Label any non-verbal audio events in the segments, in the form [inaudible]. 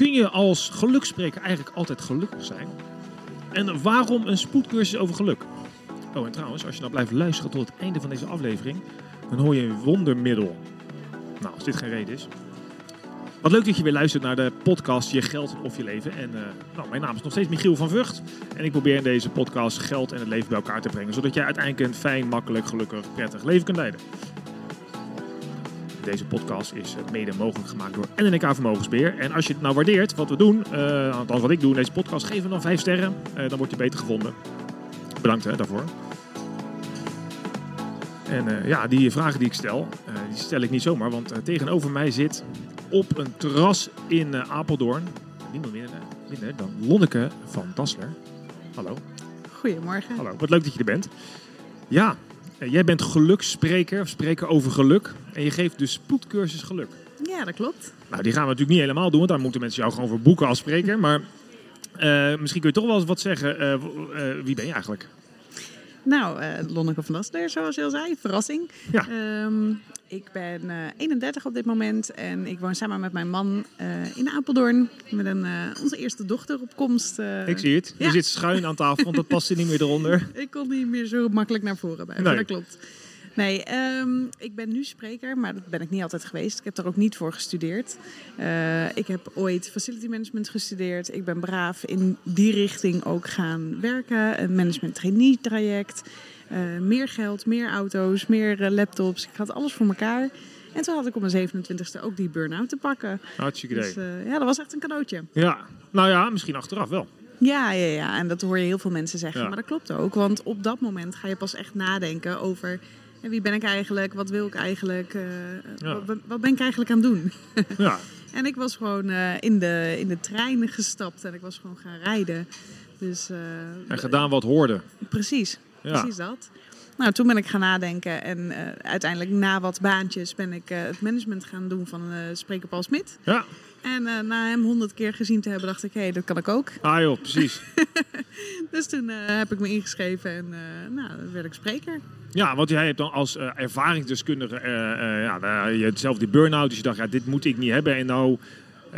kun je als geluksspreker eigenlijk altijd gelukkig zijn? En waarom een spoedcursus over geluk? Oh, en trouwens, als je nou blijft luisteren tot het einde van deze aflevering, dan hoor je een wondermiddel. Nou, als dit geen reden is. Wat leuk dat je weer luistert naar de podcast Je Geld of Je Leven. En uh, nou, mijn naam is nog steeds Michiel van Vught. En ik probeer in deze podcast geld en het leven bij elkaar te brengen. Zodat jij uiteindelijk een fijn, makkelijk, gelukkig, prettig leven kunt leiden. Deze podcast is eh, mede mogelijk gemaakt door NNK Vermogensbeheer. En als je het nou waardeert, wat we doen, uh, althans wat ik doe in deze podcast, geef hem dan 5 sterren. Uh, dan word je beter gevonden. Bedankt hè, daarvoor. En uh, ja, die vragen die ik stel, die stel ik niet zomaar. Want tegenover mij zit op een terras in Apeldoorn niemand minder, minder dan Lonneke van Dassler. Hallo. Goedemorgen. Hallo, wat leuk dat je er bent. Ja, Jij bent geluksspreker, spreker over geluk. En je geeft dus spoedcursus geluk. Ja, dat klopt. Nou, die gaan we natuurlijk niet helemaal doen, want daar moeten mensen jou gewoon voor boeken als spreker. Maar uh, misschien kun je toch wel eens wat zeggen. Uh, uh, wie ben je eigenlijk? Nou, Lonneke van Dassler, zoals je al zei. Verrassing. Ja. Um, ik ben uh, 31 op dit moment en ik woon samen met mijn man uh, in Apeldoorn. Met een, onze eerste dochter op komst. ik zie het. Je zit schuin aan tafel, want dat past er niet meer eronder. [laughs] ik kon niet meer zo makkelijk naar voren bij. Nee. Dat klopt. Nee, um, ik ben nu spreker, maar dat ben ik niet altijd geweest. Ik heb er ook niet voor gestudeerd. Uh, ik heb ooit facility management gestudeerd. Ik ben braaf in die richting ook gaan werken. Een management trainee traject. Uh, meer geld, meer auto's, meer uh, laptops. Ik had alles voor elkaar. En toen had ik op mijn 27e ook die burn-out te pakken. Hartstikke idee. Dus, ja, dat was echt een cadeautje. Ja, nou ja, misschien achteraf wel. Ja, ja, ja, en dat hoor je heel veel mensen zeggen. Ja. Maar dat klopt ook, want op dat moment ga je pas echt nadenken over en wie ben ik eigenlijk? Wat wil ik eigenlijk? Uh, ja. wat, wat, ben ik eigenlijk aan het doen? ja. [laughs] En ik was gewoon uh, in, de, in de trein gestapt en ik was gewoon gaan rijden. Dus, uh, en gedaan wat hoorde. Precies, ja. precies dat. Nou, toen ben ik gaan nadenken en uiteindelijk na wat baantjes ben ik het management gaan doen van Spreker Paul Smit. Ja. En uh, na hem honderd keer gezien te hebben, dacht ik, hé, hey, dat kan ik ook. Ah joh, precies. [laughs] dus toen uh, heb ik me ingeschreven en uh, nou, dan werd ik spreker. Ja, want jij hebt dan als ervaringsdeskundige, ja, je hebt zelf die burn-out, dus je dacht, ja, dit moet ik niet hebben. En nou,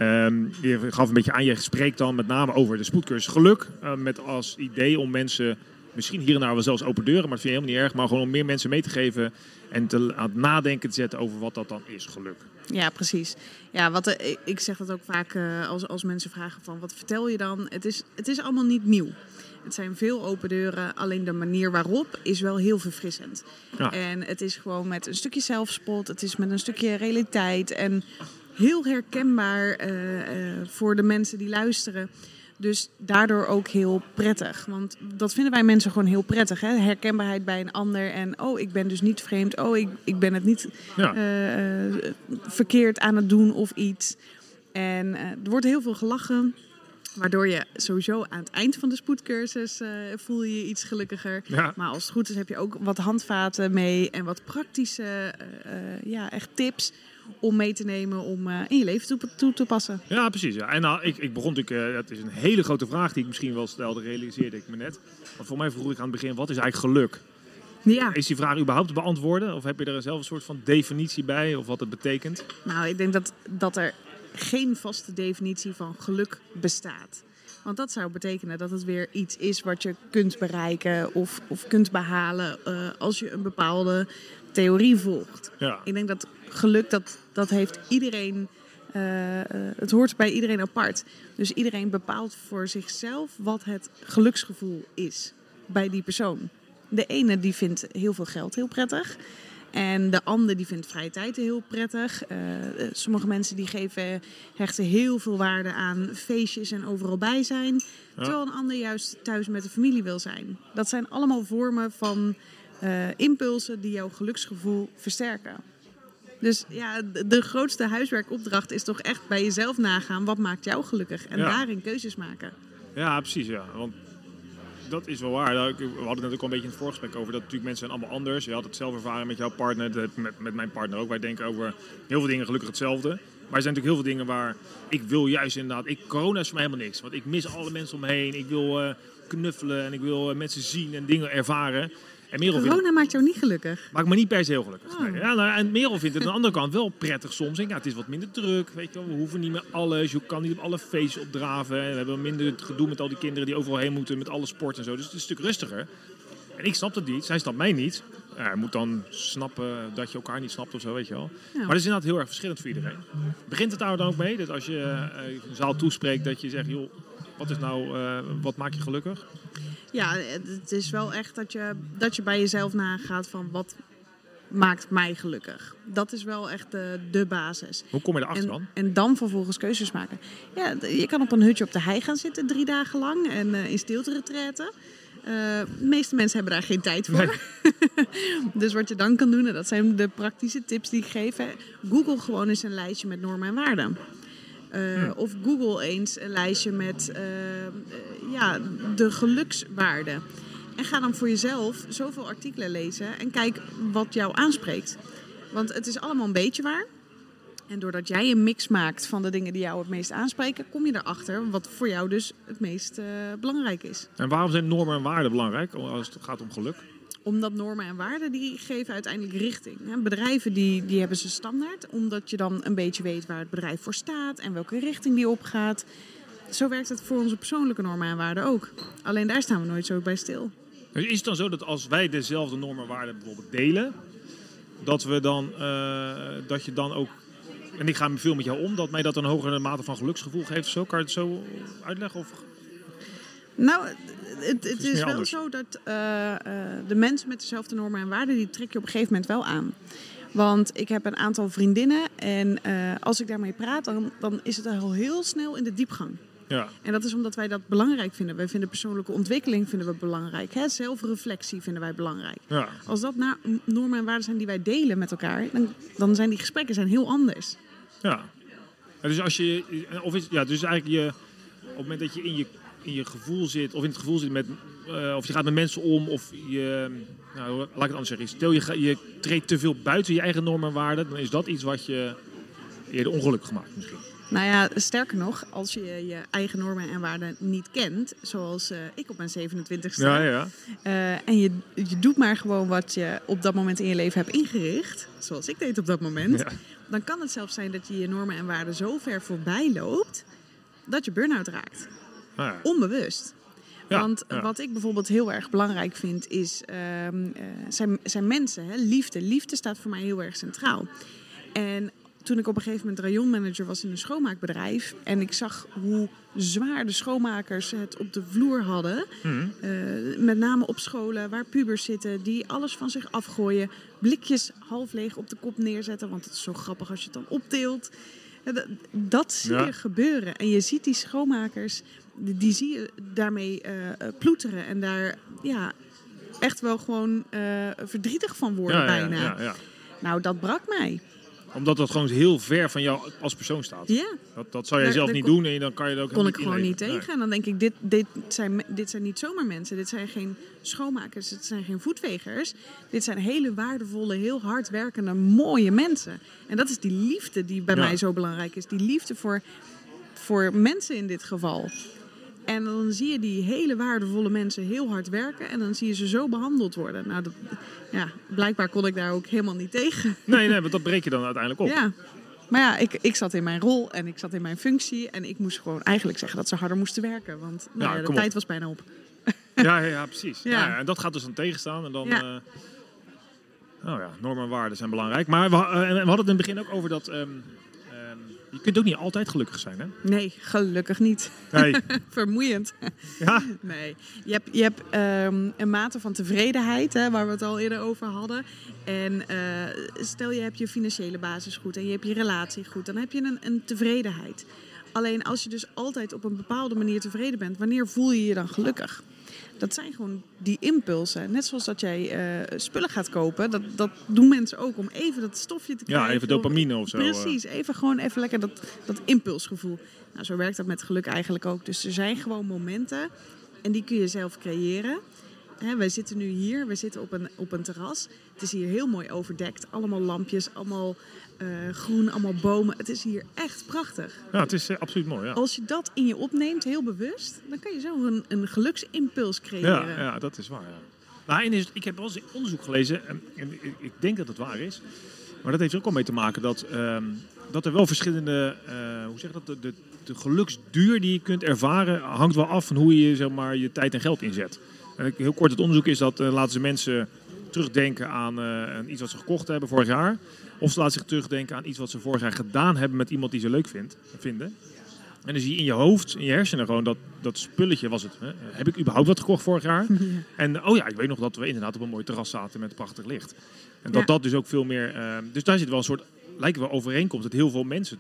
um, je gaf een beetje aan, je spreekt dan met name over de spoedcursus geluk. met als idee om mensen, misschien hier en daar wel zelfs open deuren, maar dat vind je helemaal niet erg. Maar gewoon om meer mensen mee te geven en te, aan het nadenken te zetten over wat dat dan is, geluk. Ja, precies. Ja, wat, uh, ik zeg dat ook vaak uh, als, als mensen vragen van wat vertel je dan? Het is, het is allemaal niet nieuw. Het zijn veel open deuren, alleen de manier waarop is wel heel verfrissend. Ja. En het is gewoon met een stukje zelfspot, het is met een stukje realiteit en heel herkenbaar uh, voor de mensen die luisteren. Dus daardoor ook heel prettig. Want dat vinden wij mensen gewoon heel prettig. Hè? Herkenbaarheid bij een ander. En oh, ik ben dus niet vreemd. Oh, ik, ik ben het niet ja. uh, verkeerd aan het doen of iets. En uh, er wordt heel veel gelachen. Waardoor je sowieso aan het eind van de spoedcursus uh, voel je je iets gelukkiger. Ja. Maar als het goed is heb je ook wat handvaten mee. En wat praktische ja, echt tips om mee te nemen om uh, in je leven toe, toe, te passen. Ja, precies. Ja. En nou, ik, ik begon natuurlijk, uh, dat is een hele grote vraag die ik misschien wel stelde, realiseerde ik me net. Want voor mij vroeg ik aan het begin, wat is eigenlijk geluk? Ja. Is die vraag überhaupt te beantwoorden? Of heb je er zelf een soort van definitie bij, of wat het betekent? Nou, ik denk dat, dat er geen vaste definitie van geluk bestaat. Want dat zou betekenen dat het weer iets is wat je kunt bereiken of, of kunt behalen uh, als je een bepaalde theorie volgt. Ja. Ik denk dat geluk, dat, dat heeft iedereen. Uh, het hoort bij iedereen apart. Dus iedereen bepaalt voor zichzelf wat het geluksgevoel is bij die persoon. De ene die vindt heel veel geld heel prettig. En de ander die vindt vrije tijd heel prettig. Uh, sommige mensen die geven, hechten heel veel waarde aan feestjes en overal bij zijn. Ja. Terwijl een ander juist thuis met de familie wil zijn. Dat zijn allemaal vormen van uh, impulsen die jouw geluksgevoel versterken. Dus ja, de grootste huiswerkopdracht is toch echt bij jezelf nagaan. Wat maakt jou gelukkig? En daarin keuzes maken. Ja, precies. Ja. Want dat is wel waar. Nou, we hadden het net ook al een beetje in het voorgesprek over. Dat natuurlijk mensen zijn allemaal anders. Je had het zelf ervaren met jouw partner. Met, met mijn partner ook. Wij denken over heel veel dingen gelukkig hetzelfde. Maar er zijn natuurlijk heel veel dingen waar ik wil juist inderdaad... Ik, corona is voor mij helemaal niks. Want ik mis alle mensen om me heen. Ik wil uh, knuffelen en ik wil uh, mensen zien en dingen ervaren. En Merel vindt, Corona maakt jou niet gelukkig. maakt me niet per se heel gelukkig. Oh. Nee. Ja, nou, en Merel vindt het aan de andere kant wel prettig soms. Ja, het is wat minder druk. Weet je wel. We hoeven niet meer alles. Je kan niet op alle feestjes opdraven. En we hebben minder het gedoe met al die kinderen die overal heen moeten met alle sport en zo. Dus het is een stuk rustiger. En ik snap het niet. Zij snapt mij niet. Ja, je moet dan snappen dat je elkaar niet snapt of zo, weet je wel. Ja. Maar dat is inderdaad heel erg verschillend voor iedereen. Begint het daar dan ook mee? Dat als je eh, een zaal toespreekt, dat je zegt, joh, wat is nou, eh, wat maakt je gelukkig? Ja, het is wel echt dat je, dat je bij jezelf nagaat van wat maakt mij gelukkig. Dat is wel echt de, de basis. Hoe kom je erachter En, dan? en dan vervolgens keuzes maken. Ja, je kan op een hutje op de hei gaan zitten drie dagen lang en eh, in stilte retretten. Eh, de meeste mensen hebben daar geen tijd voor. [laughs] dus wat je dan kan doen, en dat zijn de praktische tips die ik geef. hè. Google gewoon eens een lijstje met normen en waarden. Eh, Of Google eens een lijstje met eh, eh, ja, de gelukswaarden. En ga dan voor jezelf zoveel artikelen lezen en kijk wat jou aanspreekt. Want het is allemaal een beetje waar. En doordat jij een mix maakt van de dingen die jou het meest aanspreken, kom je erachter wat voor jou dus het meest belangrijk is. En waarom zijn normen en waarden belangrijk als het gaat om geluk? Omdat normen en waarden die geven uiteindelijk richting. Bedrijven die, die hebben ze standaard, omdat je dan een beetje weet waar het bedrijf voor staat en welke richting die opgaat. Zo werkt het voor onze persoonlijke normen en waarden ook. Alleen daar staan we nooit zo bij stil. Dus is het dan zo dat als wij dezelfde normen en waarden bijvoorbeeld delen, dat we dan, eh, dat je dan ook, en ik ga veel met jou om, dat mij dat een hogere mate van geluksgevoel geeft of zo? Kan je het zo uitleggen? Of... Nou, het, het, is wel anders. zo dat eh, eh, de mensen met dezelfde normen en waarden, die trek je op een gegeven moment wel aan. Want ik heb een aantal vriendinnen en eh, als ik daarmee praat, dan, dan is het al heel snel in de diepgang. Ja. En dat is omdat wij dat belangrijk vinden. Wij vinden persoonlijke ontwikkeling vinden we belangrijk. Hè? Zelfreflectie vinden wij belangrijk. ja. Als dat nou normen en waarden zijn die wij delen met elkaar, dan, dan zijn die gesprekken zijn heel anders. Ja. Ja, Dus als je, of is, ja, dus eigenlijk je, op het moment dat je in je, in je gevoel zit, of in het gevoel zit met, eh, of je gaat met mensen om, of je, nou, laat ik het anders zeggen, stel je, ga- je treedt te veel buiten je eigen normen en waarden, dan is dat iets wat je eerder ongelukkig maakt misschien. Nou ja, sterker nog, als je je eigen normen en waarden niet kent, zoals eh, ik op mijn 27ste, Ja, ja. eh, en je, je doet maar gewoon wat je op dat moment in je leven hebt ingericht, zoals ik deed op dat moment, Ja. dan kan het zelfs zijn dat je je normen en waarden zo ver voorbij loopt dat je burn-out raakt. Ja. Onbewust. Ja, Want ja. wat ik bijvoorbeeld heel erg belangrijk vind, is, ehm, eh, zijn, zijn mensen. Hè? Liefde. Liefde staat voor mij heel erg centraal. En toen ik op een gegeven moment rayonmanager was in een schoonmaakbedrijf... en ik zag hoe zwaar de schoonmakers het op de vloer hadden... Mhm. eh, met name op scholen waar pubers zitten die alles van zich afgooien... blikjes half leeg op de kop neerzetten, want het is zo grappig als je het dan opteelt... Ja, dat- zie Ja. je gebeuren. En je ziet die schoonmakers, die, die zie je daarmee eh, ploeteren. En daar ja, echt wel gewoon eh, verdrietig van worden Ja, bijna. ja, ja. Nou, dat brak mij. Omdat dat gewoon heel ver van jou als persoon staat. Ja, Dat, dat zou jij Daar- zelf daar niet kon- doen en dan kan je er ook kon niet ik gewoon niet tegen. En dan denk ik, dit, dit, zijn, dit zijn niet zomaar mensen. Dit zijn geen schoonmakers, dit zijn geen voetvegers. Dit zijn hele waardevolle, heel hard werkende, mooie mensen. En dat is die liefde die bij mij zo belangrijk is. Die liefde voor, voor mensen in dit geval. En dan zie je die hele waardevolle mensen heel hard werken. En dan zie je ze zo behandeld worden. Nou, dat, ja, blijkbaar kon ik daar ook helemaal niet tegen. Nee, nee, want dat breek je dan uiteindelijk op. Ja. Maar ja, ik, ik zat in mijn rol en ik zat in mijn functie. En ik moest gewoon eigenlijk zeggen dat ze harder moesten werken. Want nou Ja, ja, de op. tijd was bijna op. Ja, ja, ja, precies. [laughs] Ja. En dat gaat dus dan tegenstaan. En dan, eh, nou ja, normen en waarden zijn belangrijk. Maar we, eh, we hadden het in het begin ook over dat... ehm, je kunt ook niet altijd gelukkig zijn, hè? Nee, gelukkig niet. Nee. [laughs] Vermoeiend. ja, [laughs] Nee. Je hebt, je hebt ehm, een mate van tevredenheid, hè, waar we het al eerder over hadden. En eh, stel je hebt je financiële basis goed en je hebt je relatie goed, dan heb je een, een tevredenheid. Alleen als je dus altijd op een bepaalde manier tevreden bent, wanneer voel je je dan gelukkig? Dat zijn gewoon die impulsen. Net zoals dat jij eh, spullen gaat kopen. Dat, dat doen mensen ook om even dat stofje te krijgen. ja, even dopamine of zo. eh. Precies, even gewoon even lekker dat, dat impulsgevoel. Nou, zo werkt dat met geluk eigenlijk ook. Dus er zijn gewoon momenten en die kun je zelf creëren. Hè, wij zitten nu hier, we zitten op een, op een terras. Het is hier heel mooi overdekt. Allemaal lampjes, allemaal eh, groen, allemaal bomen. Het is hier echt prachtig. Ja, het is eh, absoluut mooi, ja. Als je dat in je opneemt, heel bewust, dan kan je zo een, een geluksimpuls creëren. Ja, ja, dat is waar, ja. Nou, en is, ik heb wel eens onderzoek gelezen, en, en ik- denk dat het waar is. Maar dat heeft er ook al mee te maken dat, ehm, dat er wel verschillende, eh, hoe zeg je dat, de, de, de geluksduur die je kunt ervaren hangt wel af van hoe je zeg maar, je tijd en geld inzet. Ik- heel kort, het onderzoek is dat eh, laten ze mensen terugdenken aan, eh, aan iets wat ze gekocht hebben vorig jaar. Of ze laten zich terugdenken aan iets wat ze vorig jaar gedaan hebben met iemand die ze leuk vindt, vinden. En dan zie je in je hoofd, in je hersenen gewoon dat, dat spulletje was het. Hè? Heb ik überhaupt wat gekocht vorig jaar? [laughs] En oh ja, ik weet nog dat we inderdaad op een mooi terras zaten met prachtig licht. En dat Ja. dat dus ook veel meer... eh, dus daar zit wel een soort, lijkt wel overeenkomst, dat heel veel mensen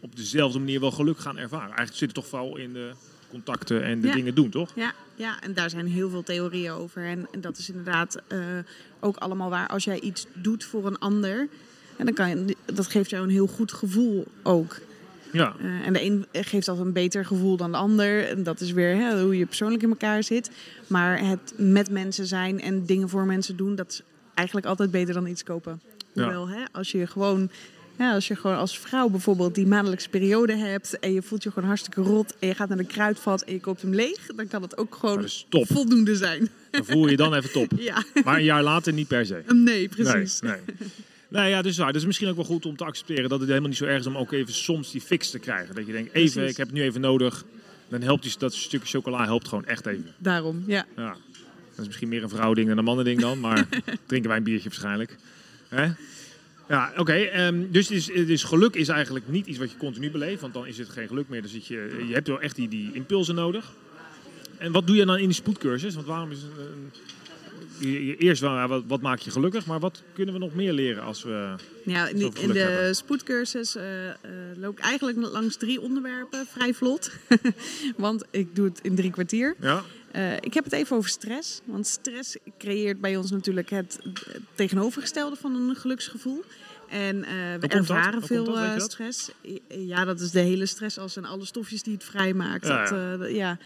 op dezelfde manier wel geluk gaan ervaren. Eigenlijk zit het toch vooral in de contacten en de Ja. dingen doen, toch? Ja, ja, en daar zijn heel veel theorieën over. En, en dat is inderdaad eh, ook allemaal waar. Als jij iets doet voor een ander, en dan kan je, dat geeft jou een heel goed gevoel ook. Ja, Eh, en de een geeft dat een beter gevoel dan de ander. En dat is weer hè, hoe je persoonlijk in elkaar zit. Maar het met mensen zijn en dingen voor mensen doen, dat is eigenlijk altijd beter dan iets kopen. Ja. Hoewel, hè, als je gewoon. Ja, als je gewoon als vrouw bijvoorbeeld die maandelijkse periode hebt en je voelt je gewoon hartstikke rot en je gaat naar de kruidvat en je koopt hem leeg, dan kan het ook gewoon dat voldoende zijn. Dan voel je je dan even top. [laughs] Ja, Maar een jaar later niet per se. nee, precies. Nee, nee. Nou ja, dus waar. Dat is misschien ook wel goed om te accepteren dat het helemaal niet zo erg is om ook even soms die fix te krijgen. Dat je denkt, even, Precies. ik heb het nu even nodig. Dan helpt die, dat stukje chocola helpt gewoon echt even. Daarom, ja. Ja. Dat is misschien meer een vrouwding dan een mannending dan, maar [laughs] drinken wij een biertje waarschijnlijk. Hè? Ja, oké. ehm, dus, het is, geluk is eigenlijk niet iets wat je continu beleeft, want dan is het geen geluk meer. Dan zit je, je hebt wel echt die, die impulsen nodig. En wat doe je dan in die spoedcursus? Want waarom is een, een- je- je- eerst wat, wat maakt je gelukkig, maar wat kunnen we nog meer leren als we... Ja, in, in de hebben. spoedcursus eh, eh, loop ik eigenlijk langs drie onderwerpen vrij vlot. [laughs] Want ik doe het in drie kwartier. Ja, Eh, ik heb het even over stress. Want stress creëert bij ons natuurlijk het, het tegenovergestelde van een geluksgevoel. En eh, we ervaren veel dat? Eh, stress. Ja, dat is de hele stress als en alle stofjes die het vrijmaakt. Ja, dat, ja. dat- ja.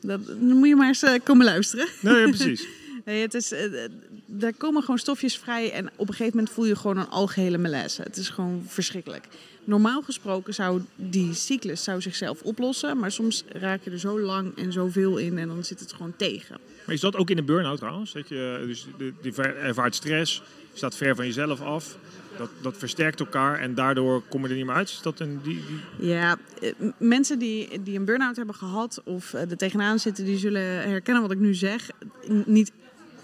Dat, dan moet je maar eens komen luisteren. nee, ja, precies. [laughs] Nee, het is, eh, eh, er komen gewoon stofjes vrij en op een gegeven moment voel je gewoon een algehele malaise. Het is gewoon verschrikkelijk. Normaal gesproken zou die cyclus zou zichzelf oplossen, maar soms raak je er zo lang en zoveel in en dan zit het gewoon tegen. Maar is dat ook in een burn-out trouwens? Dat je dus de- die ervaart stress, je staat ver van jezelf af. Dat, dat versterkt elkaar en daardoor kom je er niet meer uit. Is dat een, die, die... Ja, eh, mensen die, die een burn-out hebben gehad of eh, er tegenaan zitten, die zullen herkennen wat ik nu zeg. Niet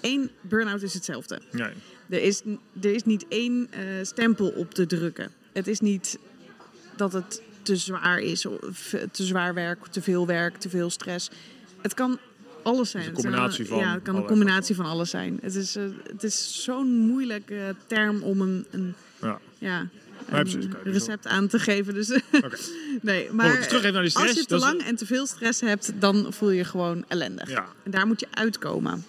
één burn-out is hetzelfde. Nee. Er is, er is niet één eh, stempel op te drukken. Het is niet dat het te zwaar is, of te zwaar werk, te veel werk, te veel stress. Het kan alles zijn. een Het is combinatie van Ja, het kan een combinatie van alles zijn. Het is, eh, het is zo'n moeilijke term om een, een, Ja. ja, een je recept aan te geven. Dus, [laughs] nee, Maar maar terug even naar die stress. als je te lang en te veel stress hebt, dan voel je je gewoon ellendig. Ja. En daar moet je uitkomen.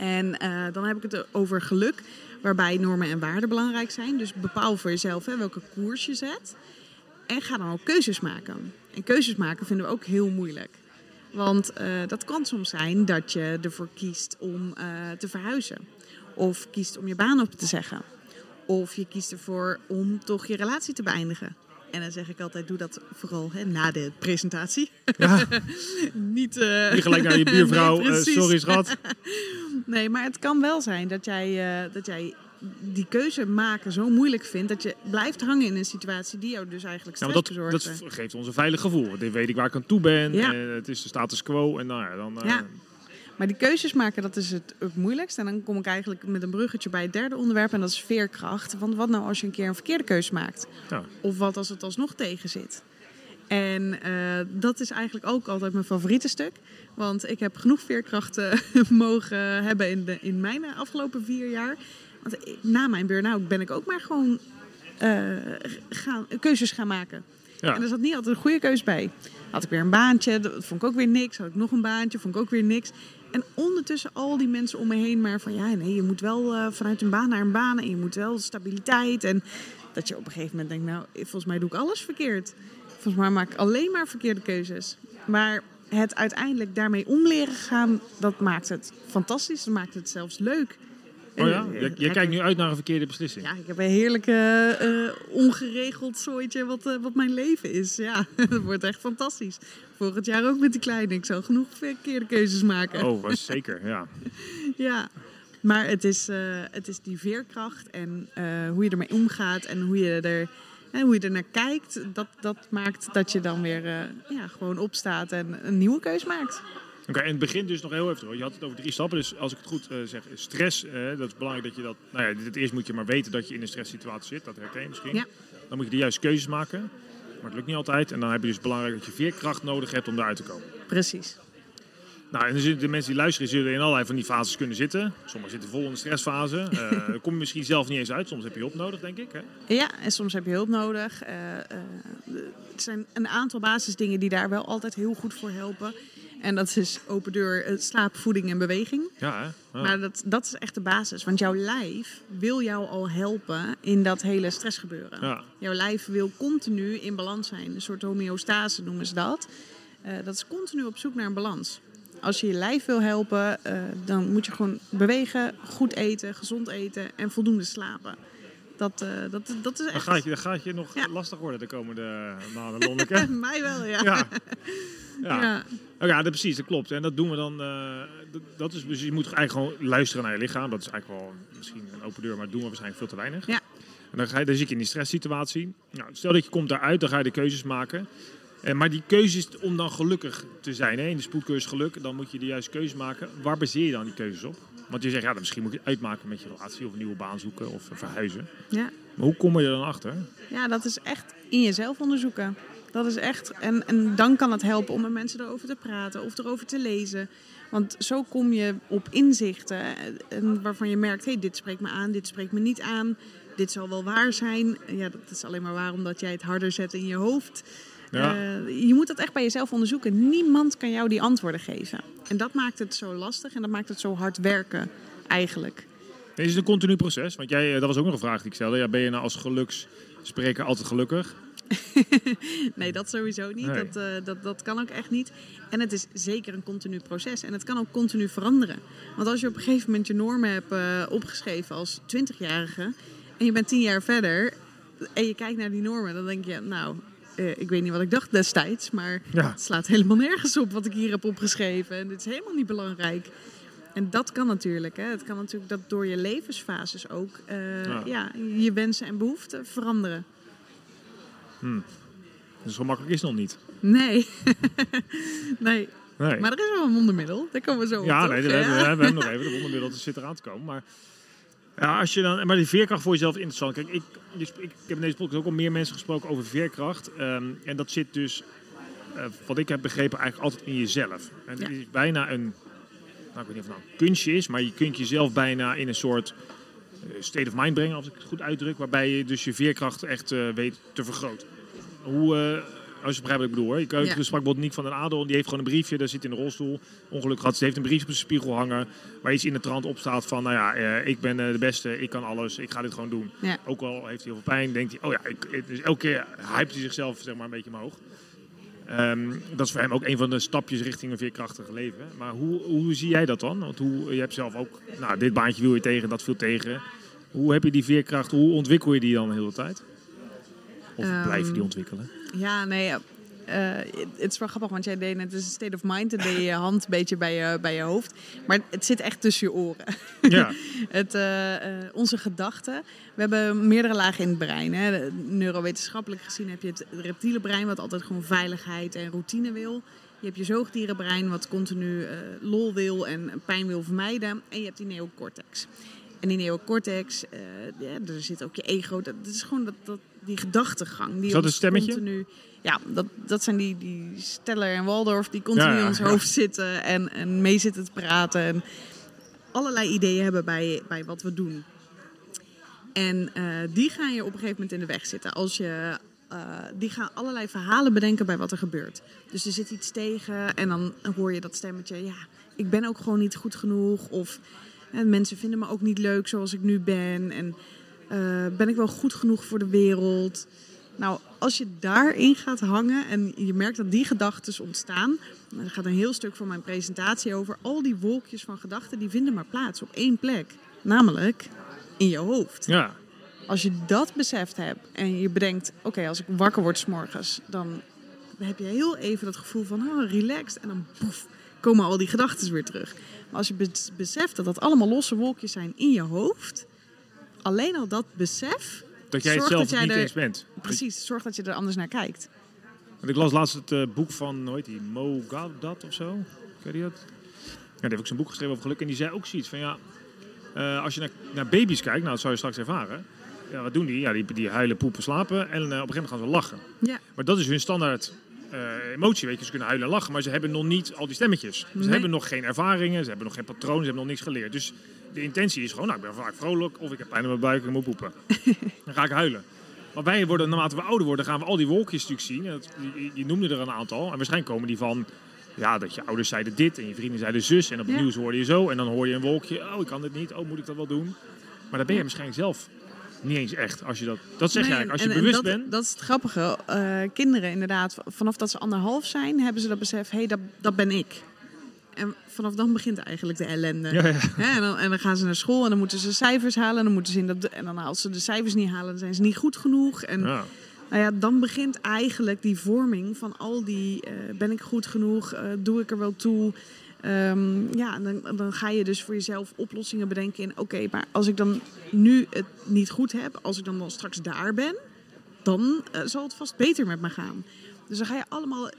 En eh, dan heb ik het over geluk, waarbij normen en waarden belangrijk zijn. Dus bepaal voor jezelf hè, welke koers je zet. En ga dan ook keuzes maken. En keuzes maken vinden we ook heel moeilijk. Want eh, dat kan soms zijn dat je ervoor kiest om eh, te verhuizen. Of kiest om je baan op te zeggen. Of je kiest ervoor om toch je relatie te beëindigen. En dan zeg ik altijd, doe dat vooral hè, na de presentatie. Ja, [laughs] Niet, eh, niet gelijk naar je buurvrouw. [laughs] Nee, eh, sorry schat. [laughs] Nee, maar het kan wel zijn dat jij, eh, dat jij die keuze maken zo moeilijk vindt... dat je blijft hangen in een situatie die jou dus eigenlijk Ja, stress maar dat, dat geeft ons een veilig gevoel. Dan weet ik waar ik aan toe ben. Ja. Het is de status quo. En nou ja, dan... Ja. Maar die keuzes maken, dat is het, het moeilijkst. En dan kom ik eigenlijk met een bruggetje bij het derde onderwerp... en dat is veerkracht. Want wat nou als je een keer een verkeerde keuze maakt? ja. Of wat als het alsnog tegen zit? En eh, dat is eigenlijk ook altijd mijn favoriete stuk. Want ik heb genoeg veerkracht eh, [laughs] mogen hebben in, de, in mijn afgelopen vier jaar. Want na mijn burn-out ben ik ook maar gewoon eh, gaan, keuzes gaan maken. Ja. En er zat niet altijd een goede keus bij. Had ik weer een baantje, dat vond ik ook weer niks. Had ik nog een baantje, vond ik ook weer niks. En ondertussen al die mensen om me heen maar van... ja, nee, je moet wel eh, vanuit een baan naar een baan... en je moet wel stabiliteit. En dat je op een gegeven moment denkt... nou, volgens mij doe ik alles verkeerd. Volgens mij maak ik alleen maar verkeerde keuzes. Maar het uiteindelijk daarmee om leren gaan... dat maakt het fantastisch. Dat maakt het zelfs leuk. Oh ja? Eh, Je, kijkt nu uit naar een verkeerde beslissing. Ja, ik heb een heerlijke eh, ongeregeld zooitje wat, eh, wat mijn leven is. Ja, [laughs] dat wordt echt fantastisch. Volgend jaar ook met die kleine. Ik zal genoeg verkeerde keuzes maken. Oh, was [laughs] zeker, ja. Ja, maar het is, het is die veerkracht en hoe je ermee omgaat en hoe je er, hè, hoe je er naar kijkt. Dat, dat maakt dat je dan weer ja, gewoon opstaat en een nieuwe keus maakt. Oké, en het begint dus nog heel even. hoor. Je had het over drie stappen. Dus als ik het goed eh, zeg, stress, eh, dat is belangrijk dat je dat. Nou ja, het eerst moet je maar weten dat je in een stresssituatie zit. Dat herken je misschien. Ja. Dan moet je de juiste keuzes maken. Maar het lukt niet altijd. En dan heb je dus belangrijk dat je veerkracht nodig hebt om daaruit te komen. Precies. Nou, en de mensen die luisteren zullen in allerlei van die fases kunnen zitten. Sommigen zitten vol in de stressfase. [laughs] Daar kom je misschien zelf niet eens uit. Soms heb je hulp nodig, denk ik. Hè? Ja, en soms heb je hulp nodig. Eh, het zijn een aantal basisdingen die daar wel altijd heel goed voor helpen. En dat is open deur, eh, slaap, voeding en beweging. Ja, hè? Ja. Maar dat, dat is echt de basis. Want jouw lijf wil jou al helpen in dat hele stressgebeuren. Ja. Jouw lijf wil continu in balans zijn. Een soort homeostase noemen ze dat. Eh, dat is continu op zoek naar een balans. Als je je lijf wil helpen, eh, dan moet je gewoon bewegen, goed eten, gezond eten en voldoende slapen. Dat, eh, dat, dat is Dan echt... gaat je, dan gaat je nog Ja. lastig worden de komende maanden, [laughs] Lonneke. Mij wel, ja. ja. [laughs] Ja. Ja. Oh ja, dat, precies, dat klopt. En dat doen we dan. eh, dat, dat is, dus je moet eigenlijk gewoon luisteren naar je lichaam. Dat is eigenlijk wel misschien een open deur, maar dat doen we waarschijnlijk veel te weinig. Ja. En dan, ga je, dan zit je in die stresssituatie. Nou, stel dat je komt daaruit, dan ga je de keuzes maken. En, maar die keuzes om dan gelukkig te zijn, hè, in de spoedcursus geluk, dan moet je de juiste keuze maken. Waar baseer je dan die keuzes op? Want je zegt, ja, dan misschien moet je het uitmaken met je relatie of een nieuwe baan zoeken of verhuizen. Ja. Maar hoe kom je er dan achter? Ja, dat is echt in jezelf onderzoeken. Dat is echt. En, en dan kan het helpen om met mensen erover te praten of erover te lezen. Want zo kom je op inzichten eh, en waarvan je merkt: hé, hey, dit spreekt me aan, dit spreekt me niet aan. Dit zal wel waar zijn. Ja, dat is alleen maar waar omdat jij het harder zet in je hoofd. Ja. Eh, je moet dat echt bij jezelf onderzoeken. Niemand kan jou die antwoorden geven. En dat maakt het zo lastig en dat maakt het zo hard werken, eigenlijk. Is een continu proces. Want jij, eh, dat was ook nog een vraag die ik stelde. Ja, ben je nou als geluksspreker altijd gelukkig? [laughs] Nee, dat sowieso niet. Nee. Dat, eh, dat, dat kan ook echt niet. En het is zeker een continu proces. En het kan ook continu veranderen. Want als je op een gegeven moment je normen hebt opgeschreven als 20-jarige... en je bent 10 jaar verder en je kijkt naar die normen... dan denk je, nou, eh, ik weet niet wat ik dacht destijds... maar Ja. het slaat helemaal nergens op wat ik hier heb opgeschreven. En dit is helemaal niet belangrijk. En dat kan natuurlijk. Hè. Het kan natuurlijk dat door je levensfases ook... eh, Ja. ja, je wensen en behoeften veranderen. Dus zo makkelijk is het nog niet. Nee. [laughs] nee. Nee. Maar er is wel een wondermiddel. Daar komen we zo op. ja, toch? nee, we, Ja. hebben, we hebben nog even. De wondermiddel zit eraan te komen. Maar, ja, als je dan, maar die veerkracht voor jezelf interessant. Kijk, ik, ik, ik heb in deze podcast ook al meer mensen gesproken over veerkracht. Ehm, en dat zit dus, eh, wat ik heb begrepen, eigenlijk altijd in jezelf. En het is bijna een, nou, ik weet niet of het nou een kunstje is, maar je kunt jezelf bijna in een soort eh, state of mind brengen, als ik het goed uitdruk. Waarbij je dus je veerkracht echt eh, weet te vergroten. Hoe, als je begrijpt wat ik bedoel hoor. Ik, Ja. sprak bijvoorbeeld Niek van den Adel, die heeft gewoon een briefje, daar zit in de rolstoel. Ongeluk gehad, ze heeft een briefje op zijn spiegel hangen. Waar iets in de trant op staat van, nou ja, eh, ik ben eh, de beste, ik kan alles, ik ga dit gewoon doen. Ja. Ook al heeft hij heel veel pijn, denkt hij, oh ja, ik, ik- dus elke keer hypt hij zichzelf zeg maar een beetje omhoog. Ehm, dat is voor hem ook een van de stapjes richting een veerkrachtig leven. Maar hoe, hoe zie jij dat dan? Want hoe, je hebt zelf ook, nou, dit baantje wil je tegen, dat viel tegen. Hoe heb je die veerkracht, hoe ontwikkel je die dan de hele tijd? Of Ehm, blijf je die ontwikkelen? Ja, nee. eh, het is wel grappig, want jij deed net dus een state of mind. Dan deed je hand een beetje bij je, bij je hoofd. Maar het zit echt tussen je oren. Ja, [laughs] Het, eh, eh, onze gedachten. We hebben meerdere lagen in het brein. Hè. Neurowetenschappelijk gezien heb je het reptiele brein, wat altijd gewoon veiligheid en routine wil. Je hebt je zoogdierenbrein, wat continu eh, lol wil en pijn wil vermijden. En je hebt die neocortex. En die neocortex, eh, ja, er zit ook je ego. Dat, dat is gewoon dat, dat, die gedachtegang. Die Is dat ons een stemmetje? Continu, ja, dat, dat zijn die, die Steller en Waldorf die continu Ja, ja, in ons hoofd zitten en, en mee zitten te praten. En allerlei ideeën hebben bij, bij wat we doen. En eh, die gaan je op een gegeven moment in de weg zitten. Als je, eh, die gaan allerlei verhalen bedenken bij wat er gebeurt. Dus er zit iets tegen en dan hoor je dat stemmetje. Ja, ik ben ook gewoon niet goed genoeg. Of eh, mensen vinden me ook niet leuk zoals ik nu ben. En eh, ben ik wel goed genoeg voor de wereld? Nou, als je daarin gaat hangen en je merkt dat die gedachten ontstaan, dan gaat een heel stuk van mijn presentatie over. Al die wolkjes van gedachten die vinden maar plaats op één plek, namelijk in je hoofd. ja. Als je dat beseft hebt en je bedenkt, oké, als ik wakker word 's morgens, dan heb je heel even dat gevoel van oh, relaxed en dan poef, komen al die gedachten weer terug. Maar als je bes- beseft dat dat allemaal losse wolkjes zijn in je hoofd, alleen al dat besef, Dat jij het Zorg zelf dat jij niet er- eens bent. precies, zorgt dat je er anders naar kijkt. Want ik las laatst het eh, boek van, heet die, Mo Gawdat of zo. Ken je dat? Ja, die heeft ook zijn boek geschreven over geluk. En die zei ook zoiets van, ja, eh, als je naar, naar baby's kijkt, nou dat zou je straks ervaren. Ja, wat doen die? Ja, die, die huilen, poepen, slapen. En eh, op een gegeven moment gaan ze lachen. Ja, Maar dat is hun standaard eh, emotie, weet je. Ze kunnen huilen en lachen, maar ze hebben nog niet al die stemmetjes. Ze hebben nog geen ervaringen, ze hebben nog geen patroon, ze hebben nog niks geleerd. Dus de intentie is gewoon, nou, ik ben vaak vrolijk of ik heb pijn in mijn buik en ik moet poepen. [laughs] Dan ga ik huilen. Maar wij worden, naarmate we ouder worden, gaan we al die wolkjes natuurlijk zien. En dat, je, je noemde er een aantal. En waarschijnlijk komen die van, ja, dat je ouders zeiden dit en je vrienden zeiden zus. En op het Ja. nieuws hoorde je zo. En dan hoor je een wolkje, oh, ik kan dit niet. Oh, moet ik dat wel doen? Maar dan ben je waarschijnlijk zelf niet eens echt. Als je dat, dat zeg je Nee, eigenlijk. Als je en- en bewust dat, bent. Dat is het grappige. Eh, kinderen inderdaad, vanaf dat ze anderhalf zijn, hebben ze dat besef, hé, hey, dat, dat ben ik. En vanaf dan begint eigenlijk de ellende. Ja, ja. Hè, en, dan, en dan gaan ze naar school en dan moeten ze cijfers halen. En dan, moeten ze in dat, en dan als ze de cijfers niet halen, dan zijn ze niet goed genoeg. En Ja. nou ja, dan begint eigenlijk die vorming van al die, eh, ben ik goed genoeg, Eh, doe ik er wel toe. Ehm, ja, dan, dan ga je dus voor jezelf oplossingen bedenken in, oké, maar als ik dan nu het niet goed heb, als ik dan, dan straks daar ben, dan eh, zal het vast beter met me gaan. Dus dan ga je allemaal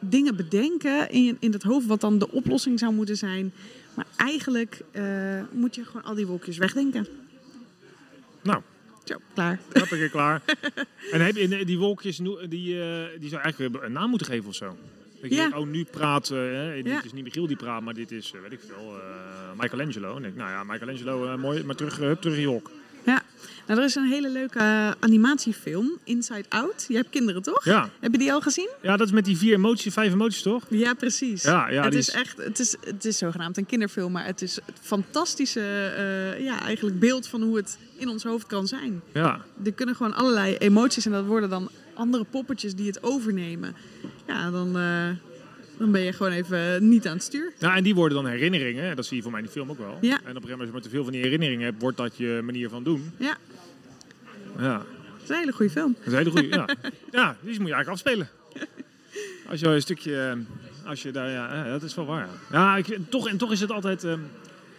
dingen bedenken in, in het hoofd wat dan de oplossing zou moeten zijn. Maar eigenlijk eh, moet je gewoon al die wolkjes wegdenken. Nou, Zo, klaar. Hoppakee, klaar. [laughs] en heb je die wolkjes, die, eh, die zou eigenlijk een naam moeten geven of zo? Je Ja. denkt, oh, nu praat, hè, dit Ja. is niet Michiel die praat, maar dit is, eh, weet ik veel, eh, Michelangelo. En denk ik, nou ja, Michelangelo, mooi, maar terug, hup, terug in je hok. Ja, nou, er is een hele leuke animatiefilm, Inside Out. Je hebt kinderen, toch? Ja. Heb je die al gezien? ja, dat is met die vier emoties, vijf emoties, toch? Ja, precies. Ja, ja, het is is- echt, het is, het is zogenaamd een kinderfilm, maar het is het fantastische, ja, eigenlijk beeld van hoe het in ons hoofd kan zijn. Ja. Er kunnen gewoon allerlei emoties en dat worden dan andere poppetjes die het overnemen. Ja, dan, eh, dan ben je gewoon even niet aan het stuur. Nou, en die worden dan herinneringen, dat zie je voor mij in die film ook wel. Ja. En op een gegeven moment, als je maar te veel van die herinneringen hebt, wordt dat je manier van doen. Ja, Ja, het is een hele goede film. dat is een hele goede. ja. [laughs] ja, die moet je eigenlijk afspelen. Als je een stukje, eh, als je daar, ja, dat is wel waar. Ja, ja ik, toch, en toch is het altijd, eh,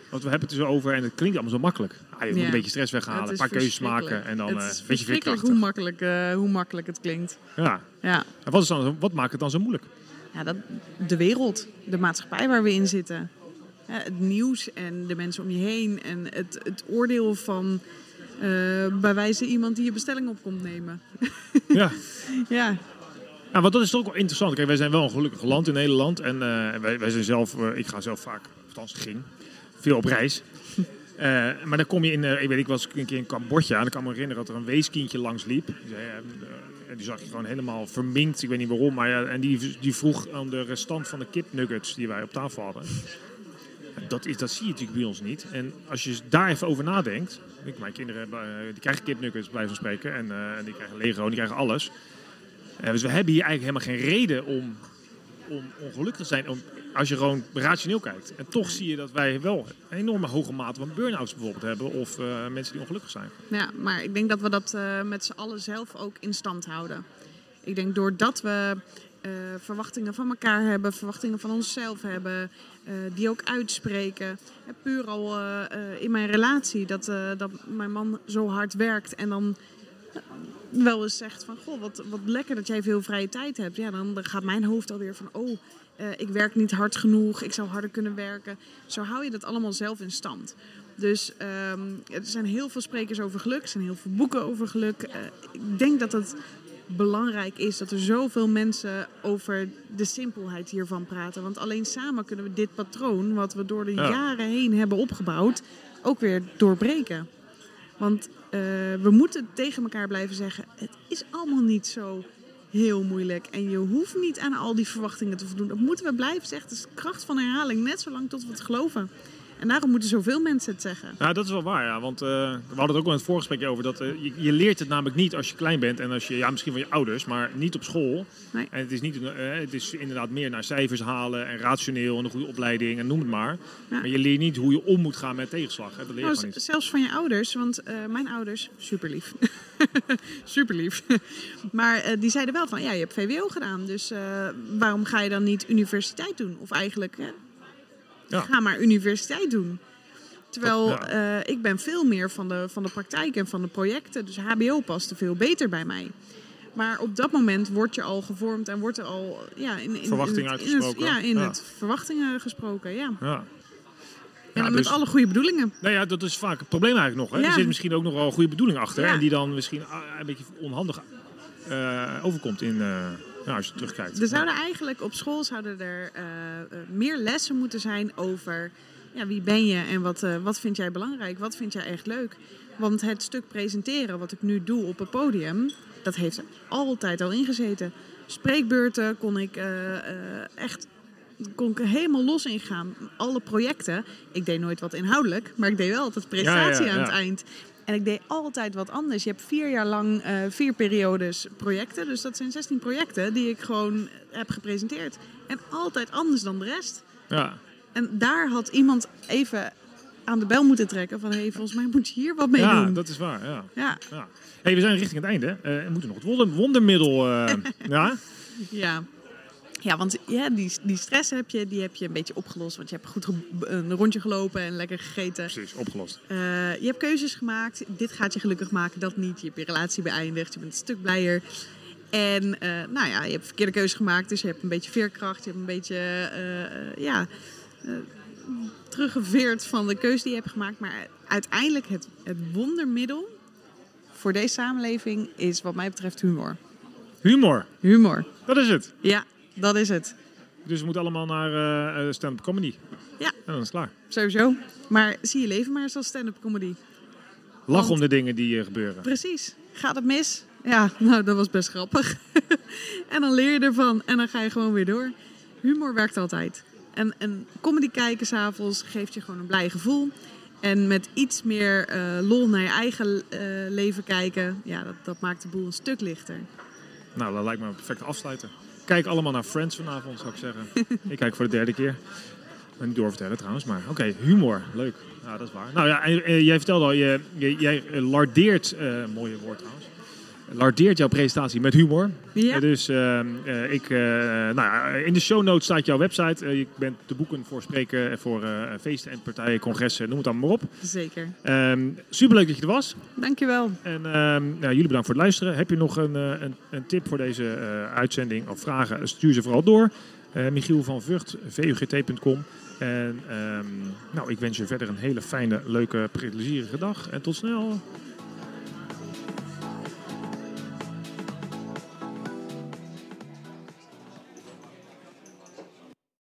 want we hebben het er zo over en het klinkt allemaal zo makkelijk. Ah, je moet een beetje stress weghalen, een paar keuzes maken en dan het eh, is een beetje verschrikkelijk hoe makkelijk, eh, hoe makkelijk het klinkt. Ja. Ja. En wat, is dan, wat maakt het dan zo moeilijk? Ja, dat, de wereld, de maatschappij waar we in zitten. Het nieuws en de mensen om je heen. En het, het oordeel van eh, bij wijze iemand die je bestelling op komt nemen. Ja. [laughs] Ja, Ja, want dat is toch ook wel interessant. Kijk, wij zijn wel een gelukkig land in Nederland. En eh, wij, wij zijn zelf, eh, ik ga zelf vaak, althans ging, veel op reis. Eh, maar dan kom je in, eh, ik weet, ik was een keer in Cambodja en ik kan me herinneren dat er een weeskindje langs liep. Eh, die zag je gewoon helemaal verminkt, ik weet niet waarom. Maar ja, en die, die vroeg aan de restant van de kipnuggets die wij op tafel hadden. Dat, is, dat zie je natuurlijk bij ons niet. En als je daar even over nadenkt. Ik, mijn kinderen die krijgen kipnuggets, blijven spreken. En die krijgen Lego, die krijgen alles. Dus we hebben hier eigenlijk helemaal geen reden om, om ongelukkig te zijn. Om, als je gewoon rationeel kijkt. En toch zie je dat wij wel een enorme hoge mate van burn-outs bijvoorbeeld hebben. Of eh, mensen die ongelukkig zijn. ja, maar ik denk dat we dat eh, met z'n allen zelf ook in stand houden. Ik denk doordat we eh, verwachtingen van elkaar hebben, verwachtingen van onszelf hebben, die ook uitspreken. Puur al in mijn relatie, dat, dat mijn man zo hard werkt en dan wel eens zegt van, goh, wat, wat lekker dat jij veel vrije tijd hebt. Ja, dan, gaat mijn hoofd alweer van, oh, eh, ik werk niet hard genoeg, ik zou harder kunnen werken. Zo hou je dat allemaal zelf in stand. Dus ehm, er zijn heel veel sprekers over geluk, er zijn heel veel boeken over geluk. Eh, ik denk dat het belangrijk is dat er zoveel mensen over de simpelheid hiervan praten. Want alleen samen kunnen we dit patroon, wat we door de Ja. jaren heen hebben opgebouwd, ook weer doorbreken. Want eh, we moeten tegen elkaar blijven zeggen: het is allemaal niet zo heel moeilijk. En je hoeft niet aan al die verwachtingen te voldoen. Dat moeten we blijven zeggen. Het is de kracht van herhaling, net zolang tot we het geloven. En daarom moeten zoveel mensen het zeggen. Ja, dat is wel waar. Ja. Want eh, we hadden het ook al in het voorgesprekje over. Dat, eh, je, je leert het namelijk niet als je klein bent. En als je, ja, misschien van je ouders, maar niet op school. Nee. En het is, niet, eh, het is inderdaad meer naar cijfers halen en rationeel en een goede opleiding en noem het maar. Ja. Maar je leert niet hoe je om moet gaan met tegenslag. Hè. Dat leer je Nou, niet. zelfs van je ouders, want mijn ouders, super lief. [laughs] super lief. [laughs] maar die zeiden wel van, ja, je hebt VWO gedaan, dus waarom ga je dan niet universiteit doen? Of eigenlijk, Ja. Ga maar universiteit doen. Terwijl Ja. eh, ik ben veel meer van de, van de praktijk en van de projecten. Dus HBO paste veel beter bij mij. Maar op dat moment word je al gevormd en wordt er al ja, in, in, Verwachtingen in het, in het- uitgesproken. ja, in Ja. het verwachtingen gesproken. Ja. Ja. En Ja, met dus- alle goede bedoelingen. Nou ja, dat is vaak het probleem eigenlijk nog. Hè? Ja. Er zit misschien ook nog wel een goede bedoeling achter. Ja. En die dan misschien ah, een beetje onhandig eh, overkomt in, eh, ja, als je terugkijkt. Er zouden eigenlijk op school zouden er eh, eh, meer lessen moeten zijn over ja, wie ben je en wat, eh, wat vind jij belangrijk, wat vind jij echt leuk. Want het stuk presenteren wat ik nu doe op het podium, dat heeft er altijd al ingezeten. Spreekbeurten kon ik echt kon ik helemaal los in gaan. Alle projecten. Ik deed nooit wat inhoudelijk, maar ik deed wel altijd presentatie Ja, ja, aan het eind. En ik deed altijd wat anders. Je hebt vier jaar lang eh, vier periodes projecten. Dus dat zijn 16 projecten die ik gewoon heb gepresenteerd. En altijd anders dan de rest. Ja. En daar had iemand even aan de bel moeten trekken van... hé, hey, volgens mij moet je hier wat mee ja, doen. dat is waar. Ja. Ja, Ja. Hey, we zijn richting het einde. Eh we moeten nog het wonder, wondermiddel. eh, [laughs] ja? ja. Ja, want ja, die, die stress heb je, die heb je een beetje opgelost. Want je hebt goed een rondje gelopen en lekker gegeten. Precies, opgelost. Eh, je hebt keuzes gemaakt. Dit gaat je gelukkig maken, dat niet. Je hebt je relatie beëindigd. Je bent een stuk blijer. En eh, nou ja, je hebt verkeerde keuzes gemaakt. Dus je hebt een beetje veerkracht. Je hebt een beetje eh, ja, teruggeveerd van de keuze die je hebt gemaakt. Maar uiteindelijk het, het wondermiddel voor deze samenleving is wat mij betreft humor. Humor, Humor. dat is het. Ja, dat is het. Dus we moeten allemaal naar eh, eh, stand-up comedy. Ja. En dan is het klaar. Sowieso. Maar zie je leven maar eens als stand-up comedy. Lach Want- om de dingen die eh, gebeuren. Precies. Gaat het mis? Ja, nou, dat was best grappig. [laughs] en dan leer je ervan en dan ga je gewoon weer door. Humor werkt altijd. En, en comedy kijken s'avonds geeft je gewoon een blij gevoel. En met iets meer lol naar je eigen leven kijken, ja, dat, dat maakt de boel een stuk lichter. Nou, dat lijkt me een perfecte afsluiter. Kijk allemaal naar Friends vanavond, zou ik zeggen. [laughs] ik kijk voor de derde keer. En niet doorvertellen trouwens, maar oké, humor. Leuk. Ja, dat is waar. Nou ja, en, jij vertelde al, je, je- jij eh, lardeert, eh mooie woord trouwens, lardeert jouw presentatie met humor. Ja. Eh, dus eh, eh, ik, eh, nou ja, in de show notes staat jouw website. Eh, je bent te boeken voor spreken, voor feesten en partijen, congressen, noem het allemaal maar op. Zeker. Ehm superleuk dat je er was. Dankjewel. En ehm, nou, jullie bedankt voor het luisteren. Heb je nog een, een, een tip voor deze uitzending of vragen? Stuur ze vooral door. Michiel van Vught, vugt.com. En ehm, nou, ik wens je verder een hele fijne, leuke, plezierige dag. En tot snel.